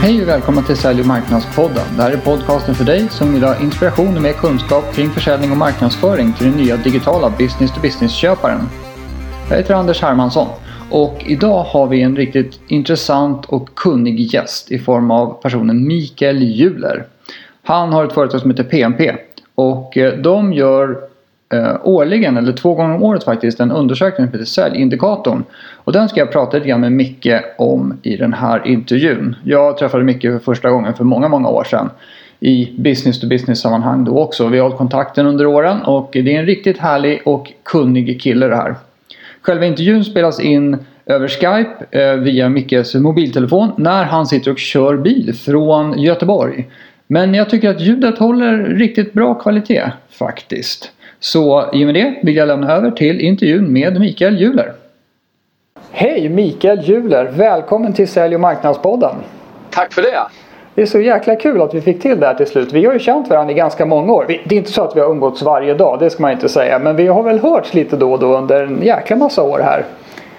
Hej och välkommen till Sälj och marknadspodden. Det här är podcasten för dig som vill ha inspiration och mer kunskap kring försäljning och marknadsföring till den nya digitala business-to-business-köparen. Jag heter Anders Hermansson och idag har vi en riktigt intressant och kunnig gäst i form av personen Mikael Juler. Han har ett företag som heter PMP och eh, de gör eh, årligen, eller två gånger om året faktiskt, en undersökning som heter Säljindikatorn. Och den ska jag prata lite grann med Micke om i den här intervjun. Jag träffade Micke för första gången för många, många år sedan. I business to business sammanhang då också. Vi har hållit kontakten under åren och det är en riktigt härlig och kunnig kille det här. Själva intervjun spelas in över Skype eh, via Mickes mobiltelefon när han sitter och kör bil från Göteborg. Men jag tycker att ljudet håller riktigt bra kvalitet faktiskt. Så i och med det vill jag lämna över till intervjun med Mikael Juler. Hej Mikael Juler! Välkommen till Sälj och marknadspodden! Tack för det! Det är så jäkla kul att vi fick till det här till slut. Vi har ju känt varandra i ganska många år. Det är inte så att vi har umgåtts varje dag, det ska man inte säga. Men vi har väl hörts lite då och då under en jäkla massa år här.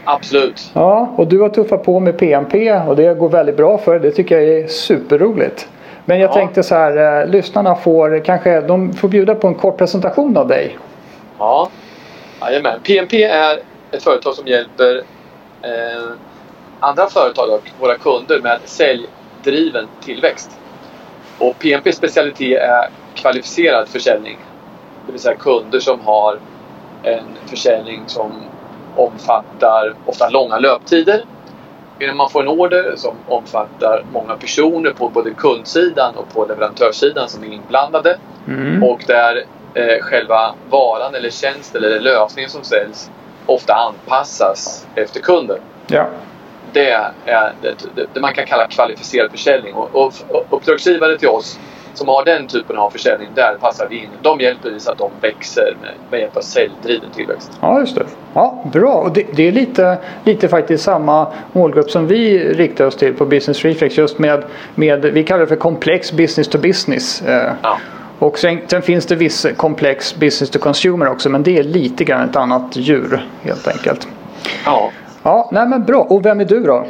Absolut. Ja, och du har tuffat på med PMP och det går väldigt bra för dig. Det tycker jag är superroligt. Men jag Ja. tänkte så här, eh, lyssnarna får kanske, de får bjuda på en kort presentation av dig. Ja, Jajamän. PMP är ett företag som hjälper eh, andra företag och våra kunder med säljdriven tillväxt. Och PMPs specialitet är kvalificerad försäljning. Det vill säga kunder som har en försäljning som omfattar ofta långa löptider. Medan man får en order som omfattar många personer på både kundsidan och på leverantörssidan som är inblandade. Mm. Och där eh, själva varan eller tjänsten eller lösningen som säljs ofta anpassas efter kunden. Ja. Det är det, det, det man kan kalla kvalificerad försäljning. Och, och, och uppdragsgivare till oss som har den typen av försäljning, där passar vi in. De hjälper vi så att de växer med, med hjälp av säljdriven tillväxt. Ja, just det. Ja, bra. Och det, det är lite, lite faktiskt samma målgrupp som vi riktar oss till på Business Reflex. Just med, med vi kallar det för komplex business to business. Eh, Ja. Och sen, sen finns det viss komplex business to consumer också. Men det är lite grann ett annat djur helt enkelt. ja. Ja, nej men bra. Och vem är du då?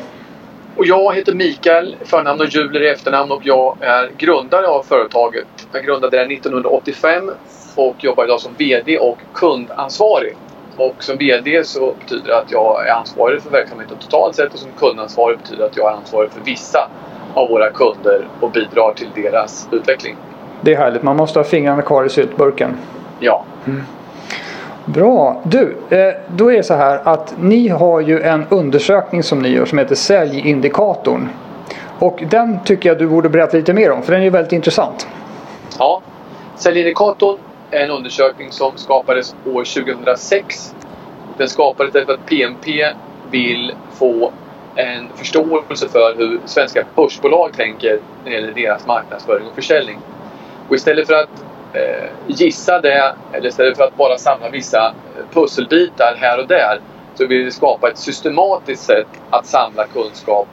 Och jag heter Mikael, förnamn och Juler i efternamn och jag är grundare av företaget. Jag grundade det 1985 och jobbar idag som VD och kundansvarig. Och som VD så betyder det att jag är ansvarig för verksamheten totalt sett och som kundansvarig betyder att jag är ansvarig för vissa av våra kunder och bidrar till deras utveckling. Det är härligt. Man måste ha fingrarna kvar i syltburken. Ja, Bra! Du, eh, då är det så här att ni har ju en undersökning som ni gör som heter Säljindikatorn. Och den tycker jag du borde berätta lite mer om för den är ju väldigt intressant. Ja, Säljindikatorn är en undersökning som skapades år 2006. Den skapades därför att PMP vill få en förståelse för hur svenska börsbolag tänker när det gäller deras marknadsföring och försäljning. Och istället för att eh, gissa det, eller istället för att bara samla vissa eh, pusselbitar här och där, så vill vi skapa ett systematiskt sätt att samla kunskap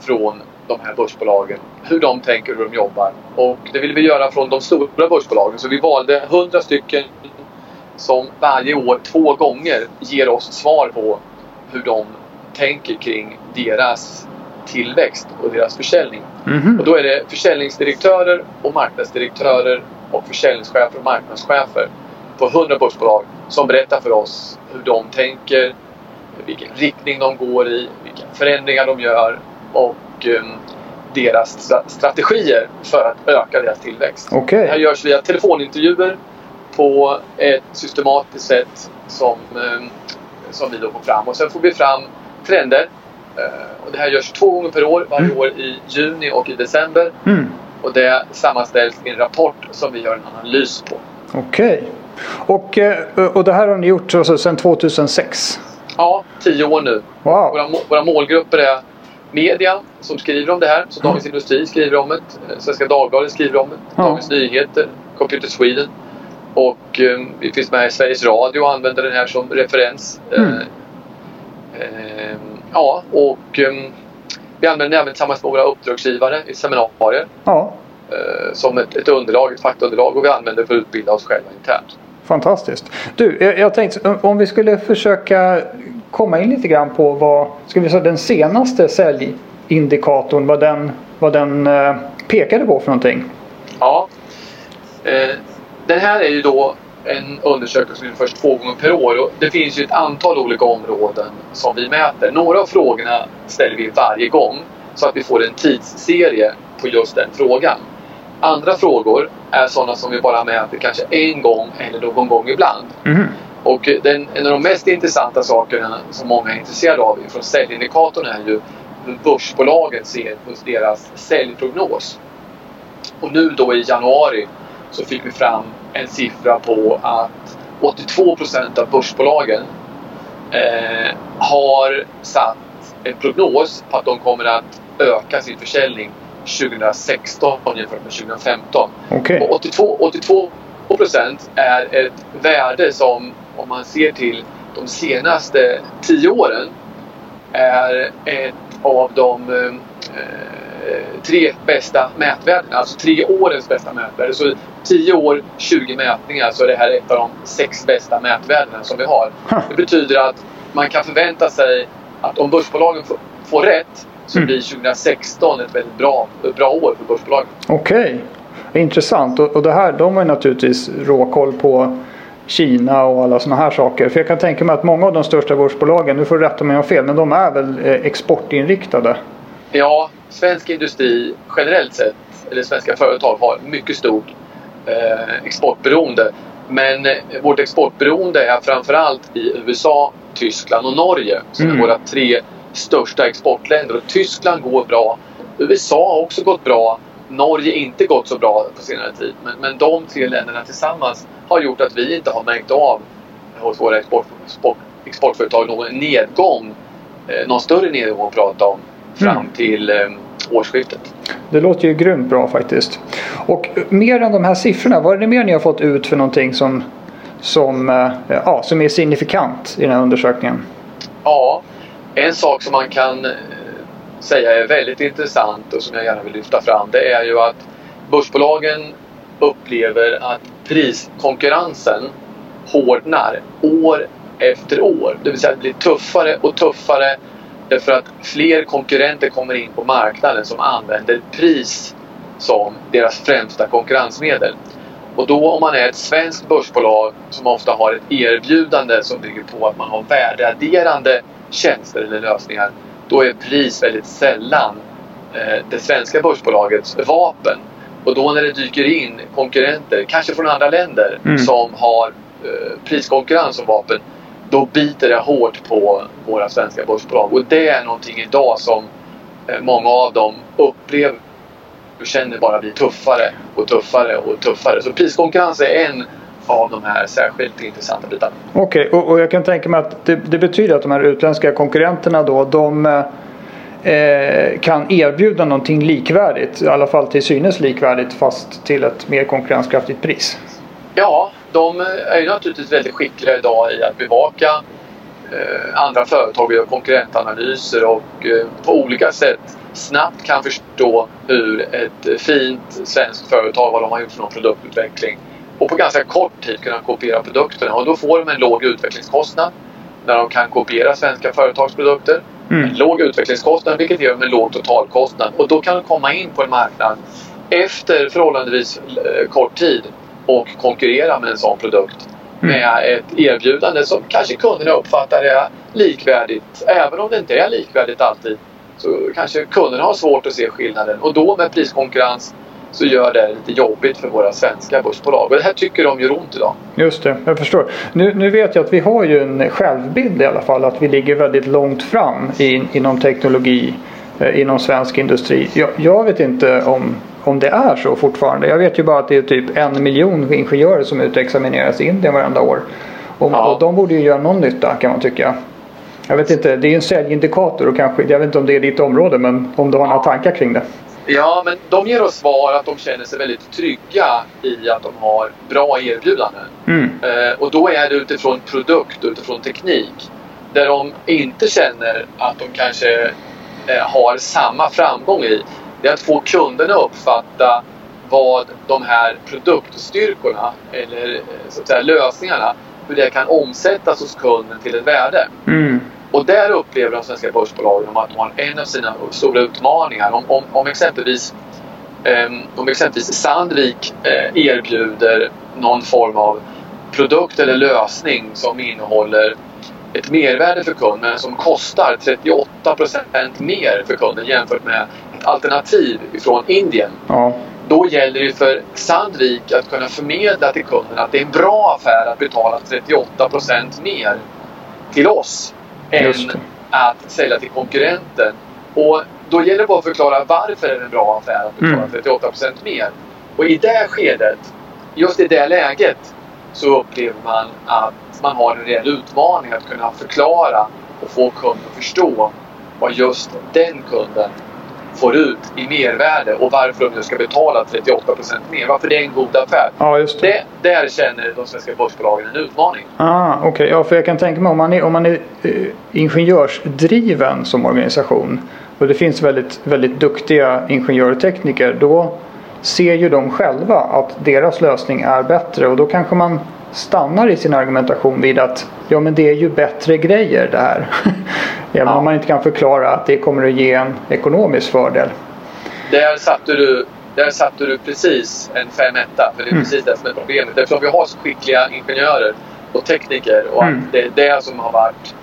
från de här börsbolagen. Hur de tänker hur de jobbar. Och det vill vi göra från de stora börsbolagen. Så vi valde 100 stycken som varje år två gånger ger oss svar på hur de tänker kring deras tillväxt och deras försäljning. Mhm. Och då är det försäljningsdirektörer och marknadsdirektörer och försäljningschefer och marknadschefer på 100 börsbolag som berättar för oss hur de tänker, vilken riktning de går i, vilka förändringar de gör och um, deras stra- strategier för att öka deras tillväxt. Okej. Det här görs via telefonintervjuer på ett systematiskt sätt som, um, som vi då får fram. Och sen får vi fram trender. Eh, och det här görs två gånger per år, varje Mm. år i juni och i december. Mm. Och det sammanställs i en rapport som vi gör en analys på. Okej. Och, eh, och det här har ni gjort alltså, sedan 2006? Ja, tio år nu. Wow! Våra, våra målgrupper är media som skriver om det här. Så Dagens Industri skriver om det. eh, Svenska Dagbladet skriver om det. Ja. Dagens Nyheter, Computer Sweden. Och eh, vi finns med i Sveriges Radio och använder den här som referens. Eh, Mm. eh, ja, och eh, vi använder den även tillsammans med våra uppdragsgivare i seminarier. Ja, eh, som ett, ett underlag, ett faktaunderlag och vi använder för att utbilda oss själva internt. fantastiskt. Du, jag, jag tänkte om- vi skulle försöka komma in lite grann på vad, ska vi säga den senaste sälj indikatorn, vad den, vad den eh, pekade på för någonting. Ja. Eh, den här är ju då en undersökning som görs två gånger per år. Och det finns ju ett antal olika områden som vi mäter. Några av frågorna ställer vi varje gång så att vi får en tidsserie på just den frågan. Andra frågor är sådana som vi bara mäter kanske en gång eller någon gång ibland. Mm. Och den, en av de mest intressanta sakerna som många är intresserade av från säljindikatorn är ju hur börsbolagen ser på deras säljprognos. Och nu då i januari så fick vi fram en siffra på att 82 procent av börsbolagen eh, har satt en prognos på att de kommer att öka sin försäljning 2016 jämfört med 2015. Okay. Och 82, 82 procent är ett värde som om man ser till de senaste tio åren är ett av de eh, tre bästa mätvärdena. Alltså tre årens bästa mätvärde. Så 10 år, 20 mätningar så är det här ett av de sex bästa mätvärdena som vi har. Det betyder att man kan förvänta sig att om börsbolagen får rätt så mm. blir 2016 ett väldigt bra, bra år för börsbolagen. Okej, okay. intressant. Och, och det här, de har naturligtvis råkoll på Kina och alla sådana här saker. För jag kan tänka mig att många av de största börsbolagen, nu får du rätta mig om jag har fel, men de är väl eh, exportinriktade? Ja, svensk industri generellt sett, eller svenska företag, har mycket stort exportberoende. Men eh, vårt exportberoende är framförallt i USA, Tyskland och Norge som mm. är våra tre största exportländer. Och Tyskland går bra. USA har också gått bra. Norge inte gått så bra på senare tid. Men, men de tre länderna tillsammans har gjort att vi inte har märkt av hos våra export, export, exportföretag någon nedgång. Eh, någon större nedgång att prata om fram mm. till eh, årsskiftet. Det låter ju grymt bra faktiskt. Och mer än de här siffrorna, vad är det mer ni har fått ut för någonting som, som, eh, ja, som är signifikant i den här undersökningen? Ja, en sak som man kan eh, säga är väldigt intressant och som jag gärna vill lyfta fram det är ju att börsbolagen upplever att priskonkurrensen hårdnar år efter år. Det vill säga att det blir tuffare och tuffare Därför att fler konkurrenter kommer in på marknaden som använder pris som deras främsta konkurrensmedel. Och då om man är ett svenskt börsbolag som ofta har ett erbjudande som bygger på att man har värdeadderande tjänster eller lösningar. Då är pris väldigt sällan eh, det svenska börsbolagets vapen. Och då när det dyker in konkurrenter, kanske från andra länder, mm. som har eh, priskonkurrens som vapen då biter det hårt på våra svenska börsbolag. Och det är någonting idag som eh, många av dem upplever och känner bara blir tuffare och tuffare och tuffare. Så priskonkurrens är en av de här särskilt intressanta bitarna. Okej, okay, och, och, jag kan tänka mig att det, det, betyder att de här utländska konkurrenterna då de eh, kan erbjuda någonting likvärdigt, i alla fall till synes likvärdigt fast till ett mer konkurrenskraftigt pris. Ja, de är ju naturligtvis väldigt skickliga idag i att bevaka eh, andra företag och göra konkurrentanalyser och eh, på olika sätt snabbt kan förstå hur ett fint svenskt företag, vad de har gjort för någon produktutveckling och på ganska kort tid kunna kopiera produkterna och då får de en låg utvecklingskostnad när de kan kopiera svenska företagsprodukter. Mm. En låg utvecklingskostnad vilket ger dem en låg totalkostnad och då kan de komma in på en marknad efter förhållandevis eh, kort tid och konkurrera med en sån produkt mm. med ett erbjudande som kanske kunderna uppfattar är likvärdigt. Även om det inte är likvärdigt alltid så kanske kunderna har svårt att se skillnaden och då med priskonkurrens så gör det lite jobbigt för våra svenska börsbolag. Och det här tycker de gör ont idag. Just det, jag förstår. Nu, nu vet jag att vi har ju en självbild i alla fall att vi ligger väldigt långt fram in, inom teknologi eh, inom svensk industri. Jag, jag vet inte om om det är så fortfarande. Jag vet ju bara att det är typ en miljon ingenjörer som utexamineras i Indien varenda år. Och, ja. och de borde ju göra någon nytta kan man tycka. Jag vet inte, det är ju en säljindikator och kanske, jag vet inte om det är ditt område men om du har några tankar kring det? Ja, men de ger oss svar att de känner sig väldigt trygga i att de har bra erbjudanden. Mm. Eh, och då är det utifrån produkt, utifrån teknik. Där de inte känner att de kanske eh, har samma framgång i det är att få kunderna att uppfatta vad de här produktstyrkorna eller så att säga, lösningarna, hur det kan omsättas hos kunden till ett värde. Mm. och där upplever de svenska börsbolagen att de har en av sina stora utmaningar. Om, om, om exempelvis, eh, om exempelvis Sandvik eh, erbjuder någon form av produkt eller lösning som innehåller ett mervärde för kunden som kostar 38% mer för kunden jämfört med ett alternativ från Indien. Ja. Då gäller det för Sandvik att kunna förmedla till kunden att det är en bra affär att betala 38% mer till oss än att sälja till konkurrenten. Och då gäller det bara att förklara varför det är en bra affär att betala mm. 38% mer. Och i det skedet, just i det läget, så upplever man att man har en reell utmaning att kunna förklara och få kunden att förstå vad just den kunden får ut i mervärde och varför de nu ska betala 38% mer. Varför det är en god affär. Ja, just det. det där känner de svenska börsbolagen en utmaning. Ah, Okej, okay. ja, för jag kan tänka mig om man är, om man är uh, ingenjörsdriven som organisation och det finns väldigt, väldigt duktiga ingenjörer och tekniker. Då ser ju de själva att deras lösning är bättre och då kanske man stannar i sin argumentation vid att ja men det är ju bättre grejer det här. Även ja. om man inte kan förklara att det kommer att ge en ekonomisk fördel. Där satte du, där satte du precis en femetta för det är mm. precis det som är problemet. Eftersom vi har så skickliga ingenjörer och tekniker och mm. det är det som har varit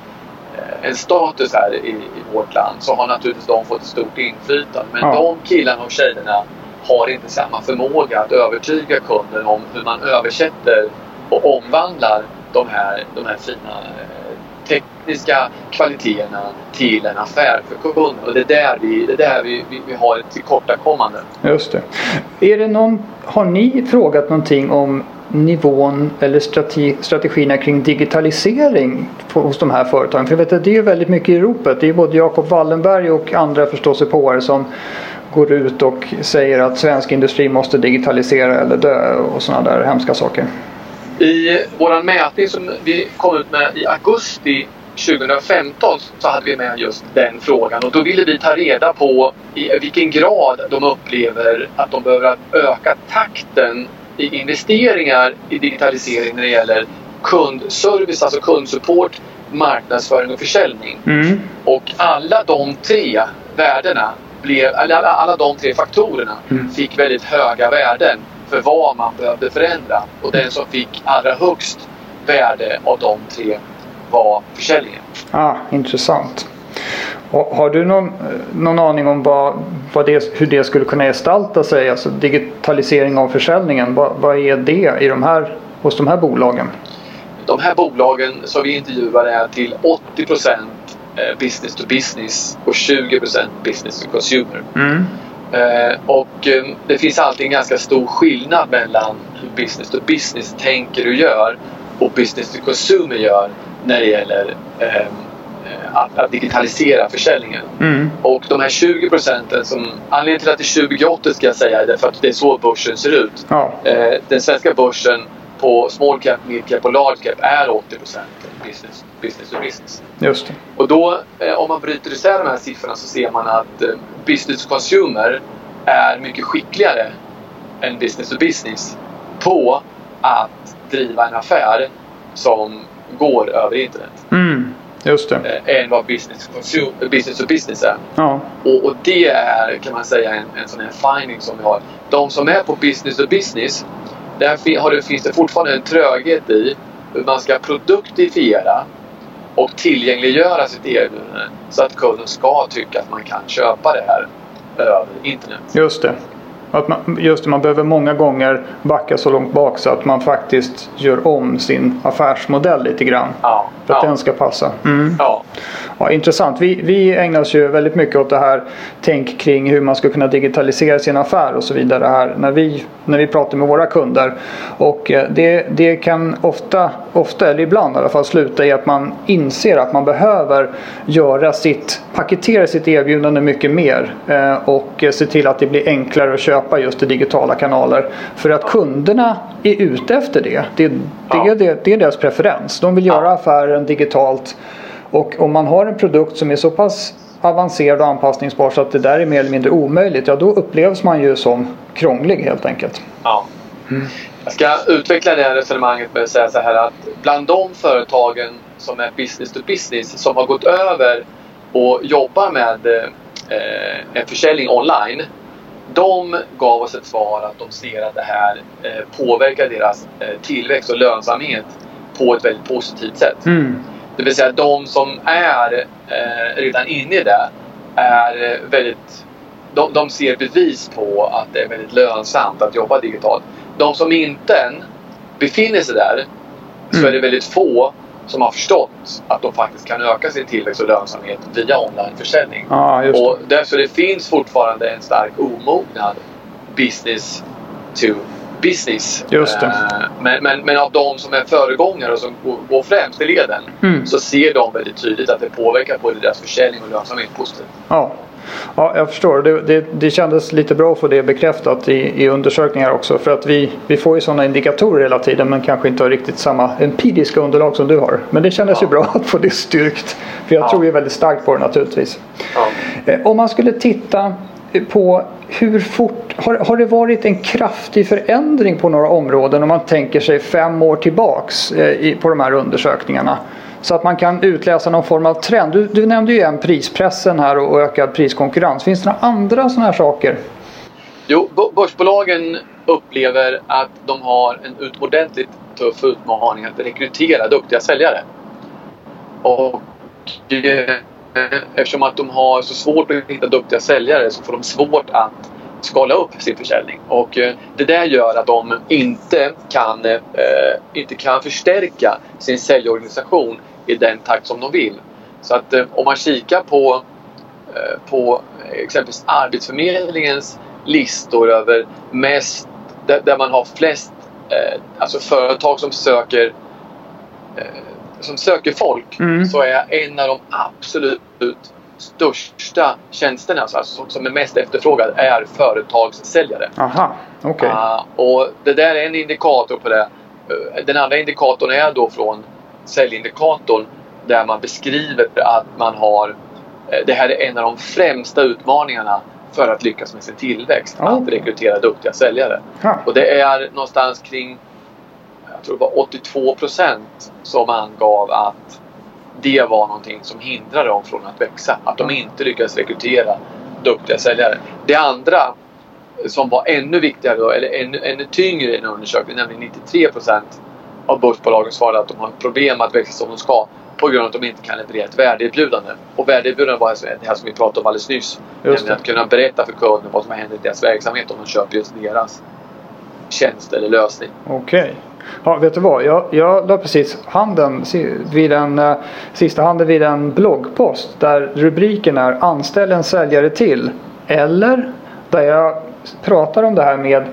eh, en status här i, i, vårt land så har naturligtvis de fått ett stort inflytande. Men ja. de killarna och tjejerna har inte samma förmåga att övertyga kunden om hur man översätter och omvandlar de här, de här fina eh, tekniska kvaliteterna till en affär för kunden. Och det är där vi, det är där vi, vi, vi har ett tillkortakommande. Just det. Är det någon, har ni frågat någonting om nivån eller strate, strategierna kring digitalisering på, hos de här företagen? För jag vet att det är ju väldigt mycket i ropet. Det är både Jacob Wallenberg och andra förståsigpåare som går ut och säger att svensk industri måste digitalisera eller dö och sådana där hemska saker. I vår mätning som vi kom ut med i augusti 2015 så hade vi med just den frågan och då ville vi ta reda på i vilken grad de upplever att de behöver öka takten i investeringar i digitalisering när det gäller kundservice, alltså kundsupport, marknadsföring och försäljning. Mm. Och alla de tre värdena, blev, alla, alla de tre faktorerna mm. fick väldigt höga värden för vad man behövde förändra. Och den som fick allra högst värde av de tre var försäljningen. Ah, intressant. Och har du någon, någon aning om vad, vad det, hur det skulle kunna gestalta sig? Alltså digitalisering av försäljningen. Vad, vad är det i de här, hos de här bolagen? De här bolagen som vi intervjuar är till 80 eh, business to business och 20% business to consumer. Mm. Eh, och eh, det finns alltid en ganska stor skillnad mellan hur business to business tänker och gör och business to consumer gör när det gäller eh, att, att, digitalisera försäljningen. Mm. Och de här 20 procenten som anledningen till att det är 2080 ska jag säga är därför att det är så börsen ser ut. Ja. den svenska börsen på small cap, mid cap och large cap är 80 procent business, business to business. Just det. Och då om man bryter isär de här siffrorna så ser man att business to consumer är mycket skickligare än business to business på att driva en affär som går över internet. Mm, just det. Äh, än vad business, consumer, business to business är. Ja. Och, och, det är kan man säga en, en sån här finding som vi har. De som är på business to business där har det, finns det fortfarande en tröghet i hur man ska produktifiera och tillgängliggöra sitt erbjudande så att kunden ska tycka att man kan köpa det här över internet. Just det. Att man, just det, man behöver många gånger backa så långt bak så att man faktiskt gör om sin affärsmodell lite grann. Ja, för att ja. den ska passa. Mm. Ja. Ja, intressant. Vi, vi ägnar oss ju väldigt mycket åt det här tänk kring hur man ska kunna digitalisera sin affär och så vidare här när vi, när vi pratar med våra kunder. Och eh, det, det kan ofta, ofta, eller ibland i alla fall, sluta i att man inser att man behöver göra sitt, paketera sitt erbjudande mycket mer eh, och se till att det blir enklare att köpa just i digitala kanaler. För att kunderna är ute efter det. Det, det, ja. det, det är deras preferens. De vill göra affären digitalt och om man har en produkt som är så pass avancerad och anpassningsbar så att det där är mer eller mindre omöjligt. Ja, då upplevs man ju som krånglig helt enkelt. Ja. Mm. Jag ska utveckla det här resonemanget med att säga så här att bland de företagen som är business to business som har gått över och jobbar med eh, en försäljning online. De gav oss ett svar att de ser att det här eh, påverkar deras eh, tillväxt och lönsamhet på ett väldigt positivt sätt. Mm. Det vill säga de som är eh, redan inne i det är väldigt de, de ser bevis på att det är väldigt lönsamt att jobba digitalt. De som inte än befinner sig där så Mm. är det väldigt få som har förstått att de faktiskt kan öka sin tillväxt och lönsamhet via onlineförsäljning. Det. Och därför det finns fortfarande en stark omognad business to business. Just det. Eh, Men, men, men av de som är föregångare och som går, går främst i leden Mm. så ser de väldigt tydligt att det påverkar både deras försäljning och lönsamhet positivt. Ja. Ja, jag förstår. Det, det, det kändes lite bra att få det bekräftat i, i undersökningar också. För att vi, vi får ju sådana indikatorer hela tiden men kanske inte har riktigt samma empiriska underlag som du har. Men det kändes ju bra att få det styrkt. För jag Ja. tror ju väldigt starkt på det naturligtvis. Ja. Eh, Om man skulle titta på hur fort, har, har det varit en kraftig förändring på några områden om man tänker sig fem år tillbaks eh, i, på de här undersökningarna? Så att man kan utläsa någon form av trend. Du, du nämnde ju en prispressen här och, ökad priskonkurrens. Finns det några andra sådana här saker? Jo, börsbolagen upplever att de har en utomordentligt tuff utmaning att rekrytera duktiga säljare. Och eh, eftersom att de har så svårt att hitta duktiga säljare så får de svårt att skala upp sin försäljning. Och eh, det där gör att de inte kan, eh, inte kan förstärka sin säljorganisation i den takt som de vill. Så att eh, om man kikar på eh, på exempelvis Arbetsförmedlingens listor över mest, där, där man har flest eh, alltså företag som söker som söker folk Mm. så är en av de absolut största tjänsterna alltså, alltså, som är mest efterfrågad är företagssäljare. Aha, okej. Ah, och det där är en indikator på det. Den andra indikatorn är då från säljindikatorn där man beskriver att man har eh, det här är en av de främsta utmaningarna för att lyckas med sin tillväxt. Ja. Att rekrytera duktiga säljare. Ja. Och det är någonstans kring jag tror det var 82 procent som angav att det var någonting som hindrade dem från att växa. Att de inte lyckades rekrytera duktiga säljare. Det andra som var ännu viktigare, eller ännu, ännu tyngre i en undersökning, nämligen 93 procent av börsbolagen svarade att de har problem att växa som de ska på grund av att de inte kan leverera ett värdeerbjudande. Och värdeerbjudande var alltså det här som vi pratade om alldeles nyss. Nämligen att kunna berätta för kunden vad som händer i deras verksamhet om de köper just deras tjänst eller lösning. Okej. Ja, vet du vad? Jag, jag la precis handen vid en, eh, sista handen vid en bloggpost där rubriken är Anställ en säljare till. Eller där jag pratar om det här med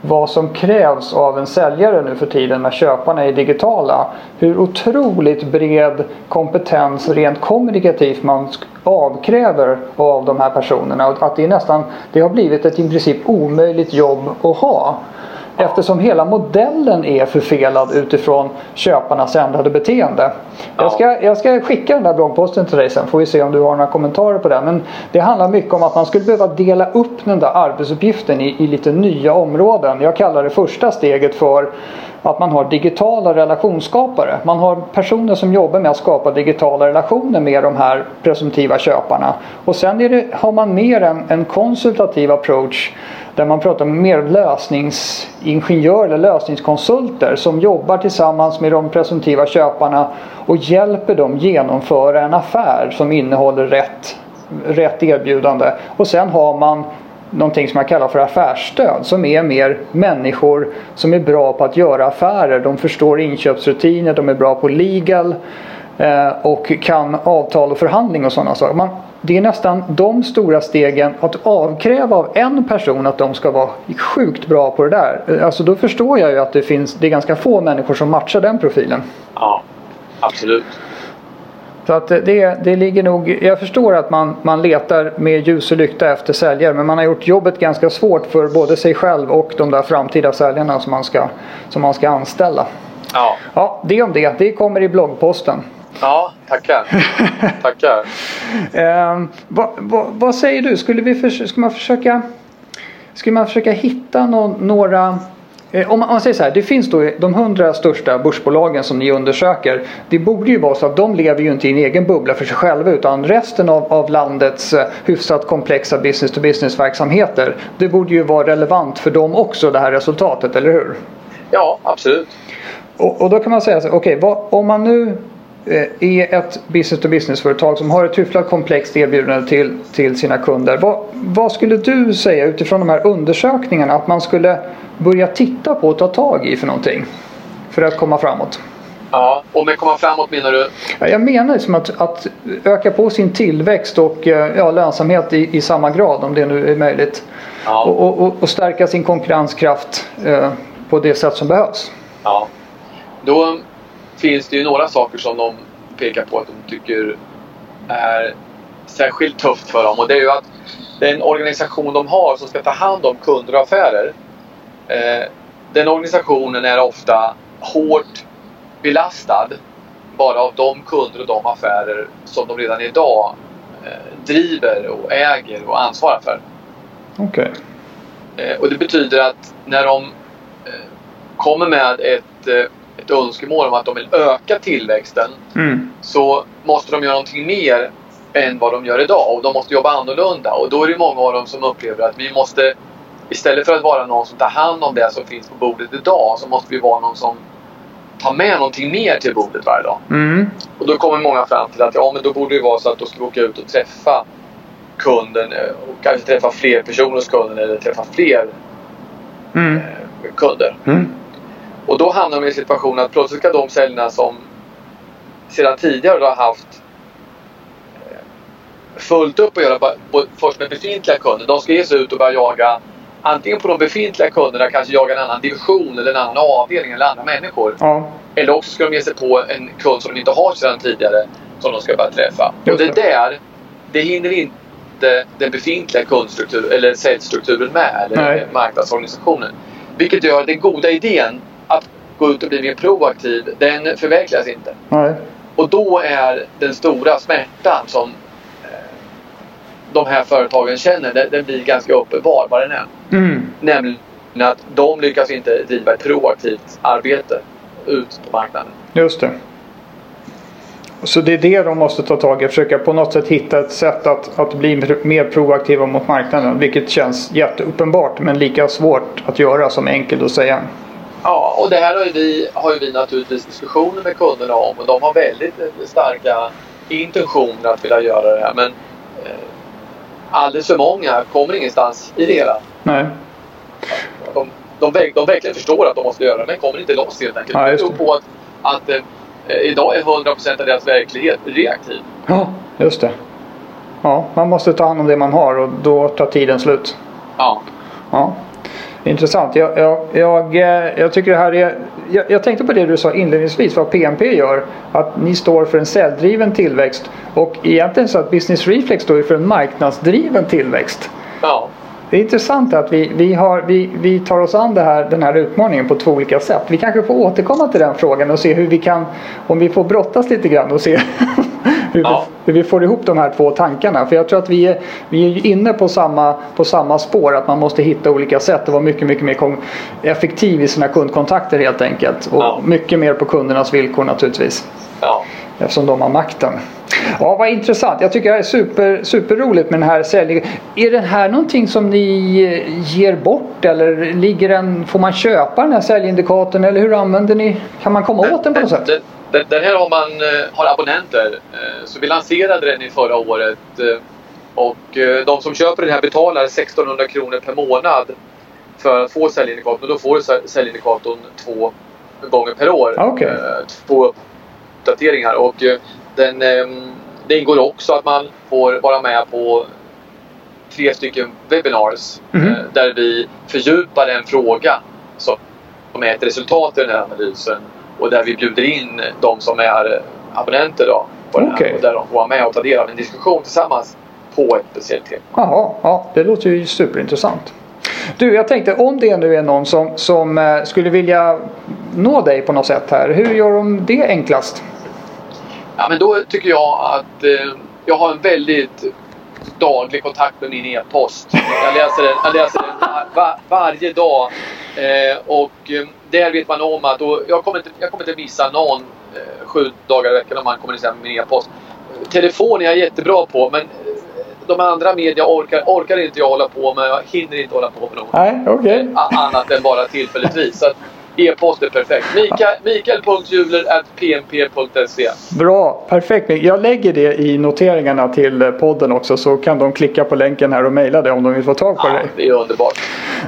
vad som krävs av en säljare nu för tiden när köparna är digitala. Hur otroligt bred kompetens rent kommunikativt man avkräver av de här personerna. Att det, är nästan, det har blivit ett i princip omöjligt jobb att ha. Eftersom hela modellen är förfelad utifrån köparnas ändrade beteende. Jag ska, jag ska skicka den där bloggposten till dig sen får vi se om du har några kommentarer på den. Men det handlar mycket om att man skulle behöva dela upp den där arbetsuppgiften i, i lite nya områden. Jag kallar det första steget för att man har digitala relationsskapare. Man har personer som jobbar med att skapa digitala relationer med de här presumtiva köparna. Och sen det, har man mer en, en konsultativ approach där man pratar med mer lösningsingenjörer eller lösningskonsulter som jobbar tillsammans med de presumtiva köparna och hjälper dem genomföra en affär som innehåller rätt, rätt erbjudande. Och sen har man någonting som jag kallar för affärsstöd som är mer människor som är bra på att göra affärer. De förstår inköpsrutiner, de är bra på legal eh, och kan avtal och förhandling och sådana saker. Man, det är nästan de stora stegen att avkräva av en person att de ska vara sjukt bra på det där. Eh, Alltså då förstår jag ju att det finns det är ganska få människor som matchar den profilen. Ja, absolut. Så att det, det ligger nog, jag förstår att man, man letar med ljus och lykta efter säljare men man har gjort jobbet ganska svårt för både sig själv och de där framtida säljarna som man ska, som man ska anställa. Ja, Ja, det om det. Det kommer i bloggposten. Ja tackar. tackar. Eh, vad, vad, vad säger du? Skulle, vi förs- ska man försöka, skulle man försöka hitta nå- några Eh, om man, om man säger så här, det finns då de hundra största börsbolagen som ni undersöker. Det borde ju vara så att de lever ju inte i en egen bubbla för sig själva utan resten av, av landets eh, hyfsat komplexa business to business verksamheter. Det borde ju vara relevant för dem också det här resultatet, eller hur? Ja, absolut. Och, och då kan man säga så okej, okay, om man nu är ett business to business företag som har ett hyfsat komplext erbjudande till, till sina kunder. Vad, vad skulle du säga utifrån de här undersökningarna att man skulle börja titta på och ta tag i för någonting? För att komma framåt. Ja, och med komma framåt menar du? Ja, jag menar liksom att, att öka på sin tillväxt och eh, ja, lönsamhet i, i samma grad om det nu är möjligt. Ja. Och, och, och, stärka sin konkurrenskraft eh, på det sätt som behövs. Ja. Då finns det ju några saker som de pekar på att de tycker är särskilt tufft för dem. Och det är ju att den organisation de har som ska ta hand om kunder och affärer. Eh, den organisationen är ofta hårt belastad bara av de kunder och de affärer som de redan idag eh, driver och äger och ansvarar för. Okej. Okay. Eh, och det betyder att när de eh, kommer med ett eh, ett önskemål om att de vill öka tillväxten mm. så måste de göra någonting mer än vad de gör idag och de måste jobba annorlunda. Och då är det många av dem som upplever att vi måste istället för att vara någon som tar hand om det som finns på bordet idag så måste vi vara någon som tar med någonting mer till bordet varje dag. Mm. Och då kommer många fram till att ja, men då borde det vara så att då ska vi åka ut och träffa kunden och kanske träffa fler personer hos kunden eller träffa fler mm. eh, kunder. Mm. Och då hamnar de i en situation att plötsligt ska de säljarna som sedan tidigare har haft eh, fullt upp att göra först med befintliga kunder. De ska ge sig ut och börja jaga antingen på de befintliga kunderna, kanske jaga en annan division eller en annan avdelning eller andra människor. Ja. Eller också ska de ge sig på en kund som de inte har sedan tidigare som de ska börja träffa. Och det där, det hinner inte den befintliga kundstrukturen eller säljstrukturen med, eller Nej. marknadsorganisationen. Vilket gör att den goda idén att gå ut och bli mer proaktiv, den förverkligas inte. Nej. Och då är den stora smärtan som eh, de här företagen känner, den, den blir ganska uppenbar vad den är. Mm. Nämligen att de lyckas inte driva ett proaktivt arbete ut på marknaden. Just det. Så det är det de måste ta tag i. Försöka på något sätt hitta ett sätt att, att bli mer proaktiva mot marknaden. Vilket känns jätteuppenbart men lika svårt att göra som enkelt att säga. Ja, och det här har ju vi, har ju vi naturligtvis diskussioner med kunderna om och de har väldigt starka intentioner att vilja göra det här. Men eh, alldeles för många kommer ingenstans i det hela. Nej. De, de, de, de verkligen förstår att de måste göra det men kommer inte loss helt enkelt. Ja, det beror på att, att eh, idag är 100% av deras verklighet reaktiv. Ja, just det. Ja, man måste ta hand om det man har och då tar tiden slut. Ja. ja. Intressant. Jag, jag, jag, eh, jag, tycker det här är... Jag, jag, tänkte på det du sa inledningsvis vad PMP gör. Att ni står för en säljdriven tillväxt. Och egentligen så att Business Reflex står för en marknadsdriven tillväxt. Ja. Det är intressant att vi, vi, har, vi, vi tar oss an här, den här utmaningen på två olika sätt. Vi kanske får återkomma till den frågan och se hur vi kan, om vi får brottas lite grann och se hur, ja. vi, hur vi får ihop de här två tankarna. För jag tror att vi är, vi är inne på samma, på samma spår, att man måste hitta olika sätt och vara mycket, mycket mer effektiv i sina kundkontakter helt enkelt. Och ja. mycket mer på kundernas villkor naturligtvis. Ja. Eftersom de har makten. Ja, vad intressant. Jag tycker det är super, superroligt med den här säljningen. Är den här någonting som ni ger bort eller ligger den, får man köpa den här säljindikatorn eller hur använder ni? Kan man komma åt den på något sätt? Den, den här har man eh, har abonnenter. Eh, så vi lanserade den i förra året. Och de som köper den här betalar 1600 kronor per månad för att få säljindikatorn. Då får du säljindikatorn två gånger per år. Okay. Två uppdateringar. Och den, ehm, det ingår också att man får vara med på tre stycken webinars mm. där vi fördjupar en fråga som är ett resultat i den här analysen och där vi bjuder in de som är abonnenter då, på okay. här, och där de får vara med och ta del av en diskussion tillsammans på ett speciellt tema. Jaha, ja, det låter ju superintressant. Du, jag tänkte om det nu är någon som, som eh, skulle vilja nå dig på något sätt här. Hur gör de det enklast? Ja, men då tycker jag att eh, jag har en väldigt daglig kontakt med min e-post. Jag läser den, jag läser den var, var, varje dag Eh, och eh, där vet man om att och jag, kommer inte, jag kommer inte missa någon eh, sju dagar i veckan om man kommunicerar med min e-post. Telefon är jag jättebra på men eh, de andra media orkar, orkar inte jag hålla på med. Jag hinner inte hålla på med något. Nej. A- Annat än bara tillfälligtvis. Så att e-post är perfekt. Mikael, Mikael.juler.pmp.se Bra, perfekt. Jag lägger det i noteringarna till podden också så kan de klicka på länken här och mejla det om de vill få tag på Ja, dig. det är underbart.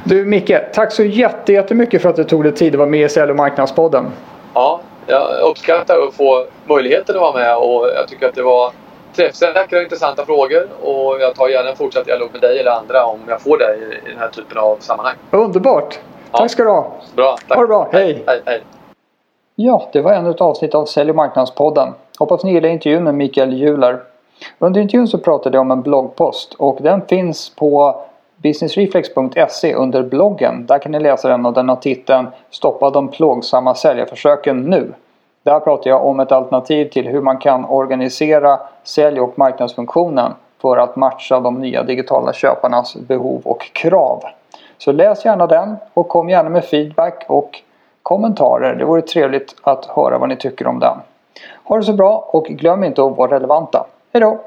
Du Micke, tack så jätte- jättemycket för att du tog dig tid att vara med i Sälj och marknadspodden. Ja, jag uppskattar att få möjligheten att vara med och jag tycker att det var träffsäkra och intressanta frågor och jag tar gärna en fortsatt dialog med dig eller andra om jag får det i den här typen av sammanhang. Underbart! Tack ska du ha! Bra, tack. Ha det bra, hej. hej, hej. Ja, det var ännu ett avsnitt av Sälj och marknadspodden. Hoppas ni gillar intervjun med Mikael Juler. Under intervjun så pratade jag om en bloggpost och den finns på businessreflex.se under bloggen. Där kan ni läsa den och den har titeln Stoppa de plågsamma säljarförsöken nu. Där pratar jag om ett alternativ till hur man kan organisera sälj och marknadsfunktionen för att matcha de nya digitala köparnas behov och krav. Så läs gärna den och kom gärna med feedback och kommentarer. Det vore trevligt att höra vad ni tycker om den. Ha det så bra och glöm inte att vara relevanta. Hejdå!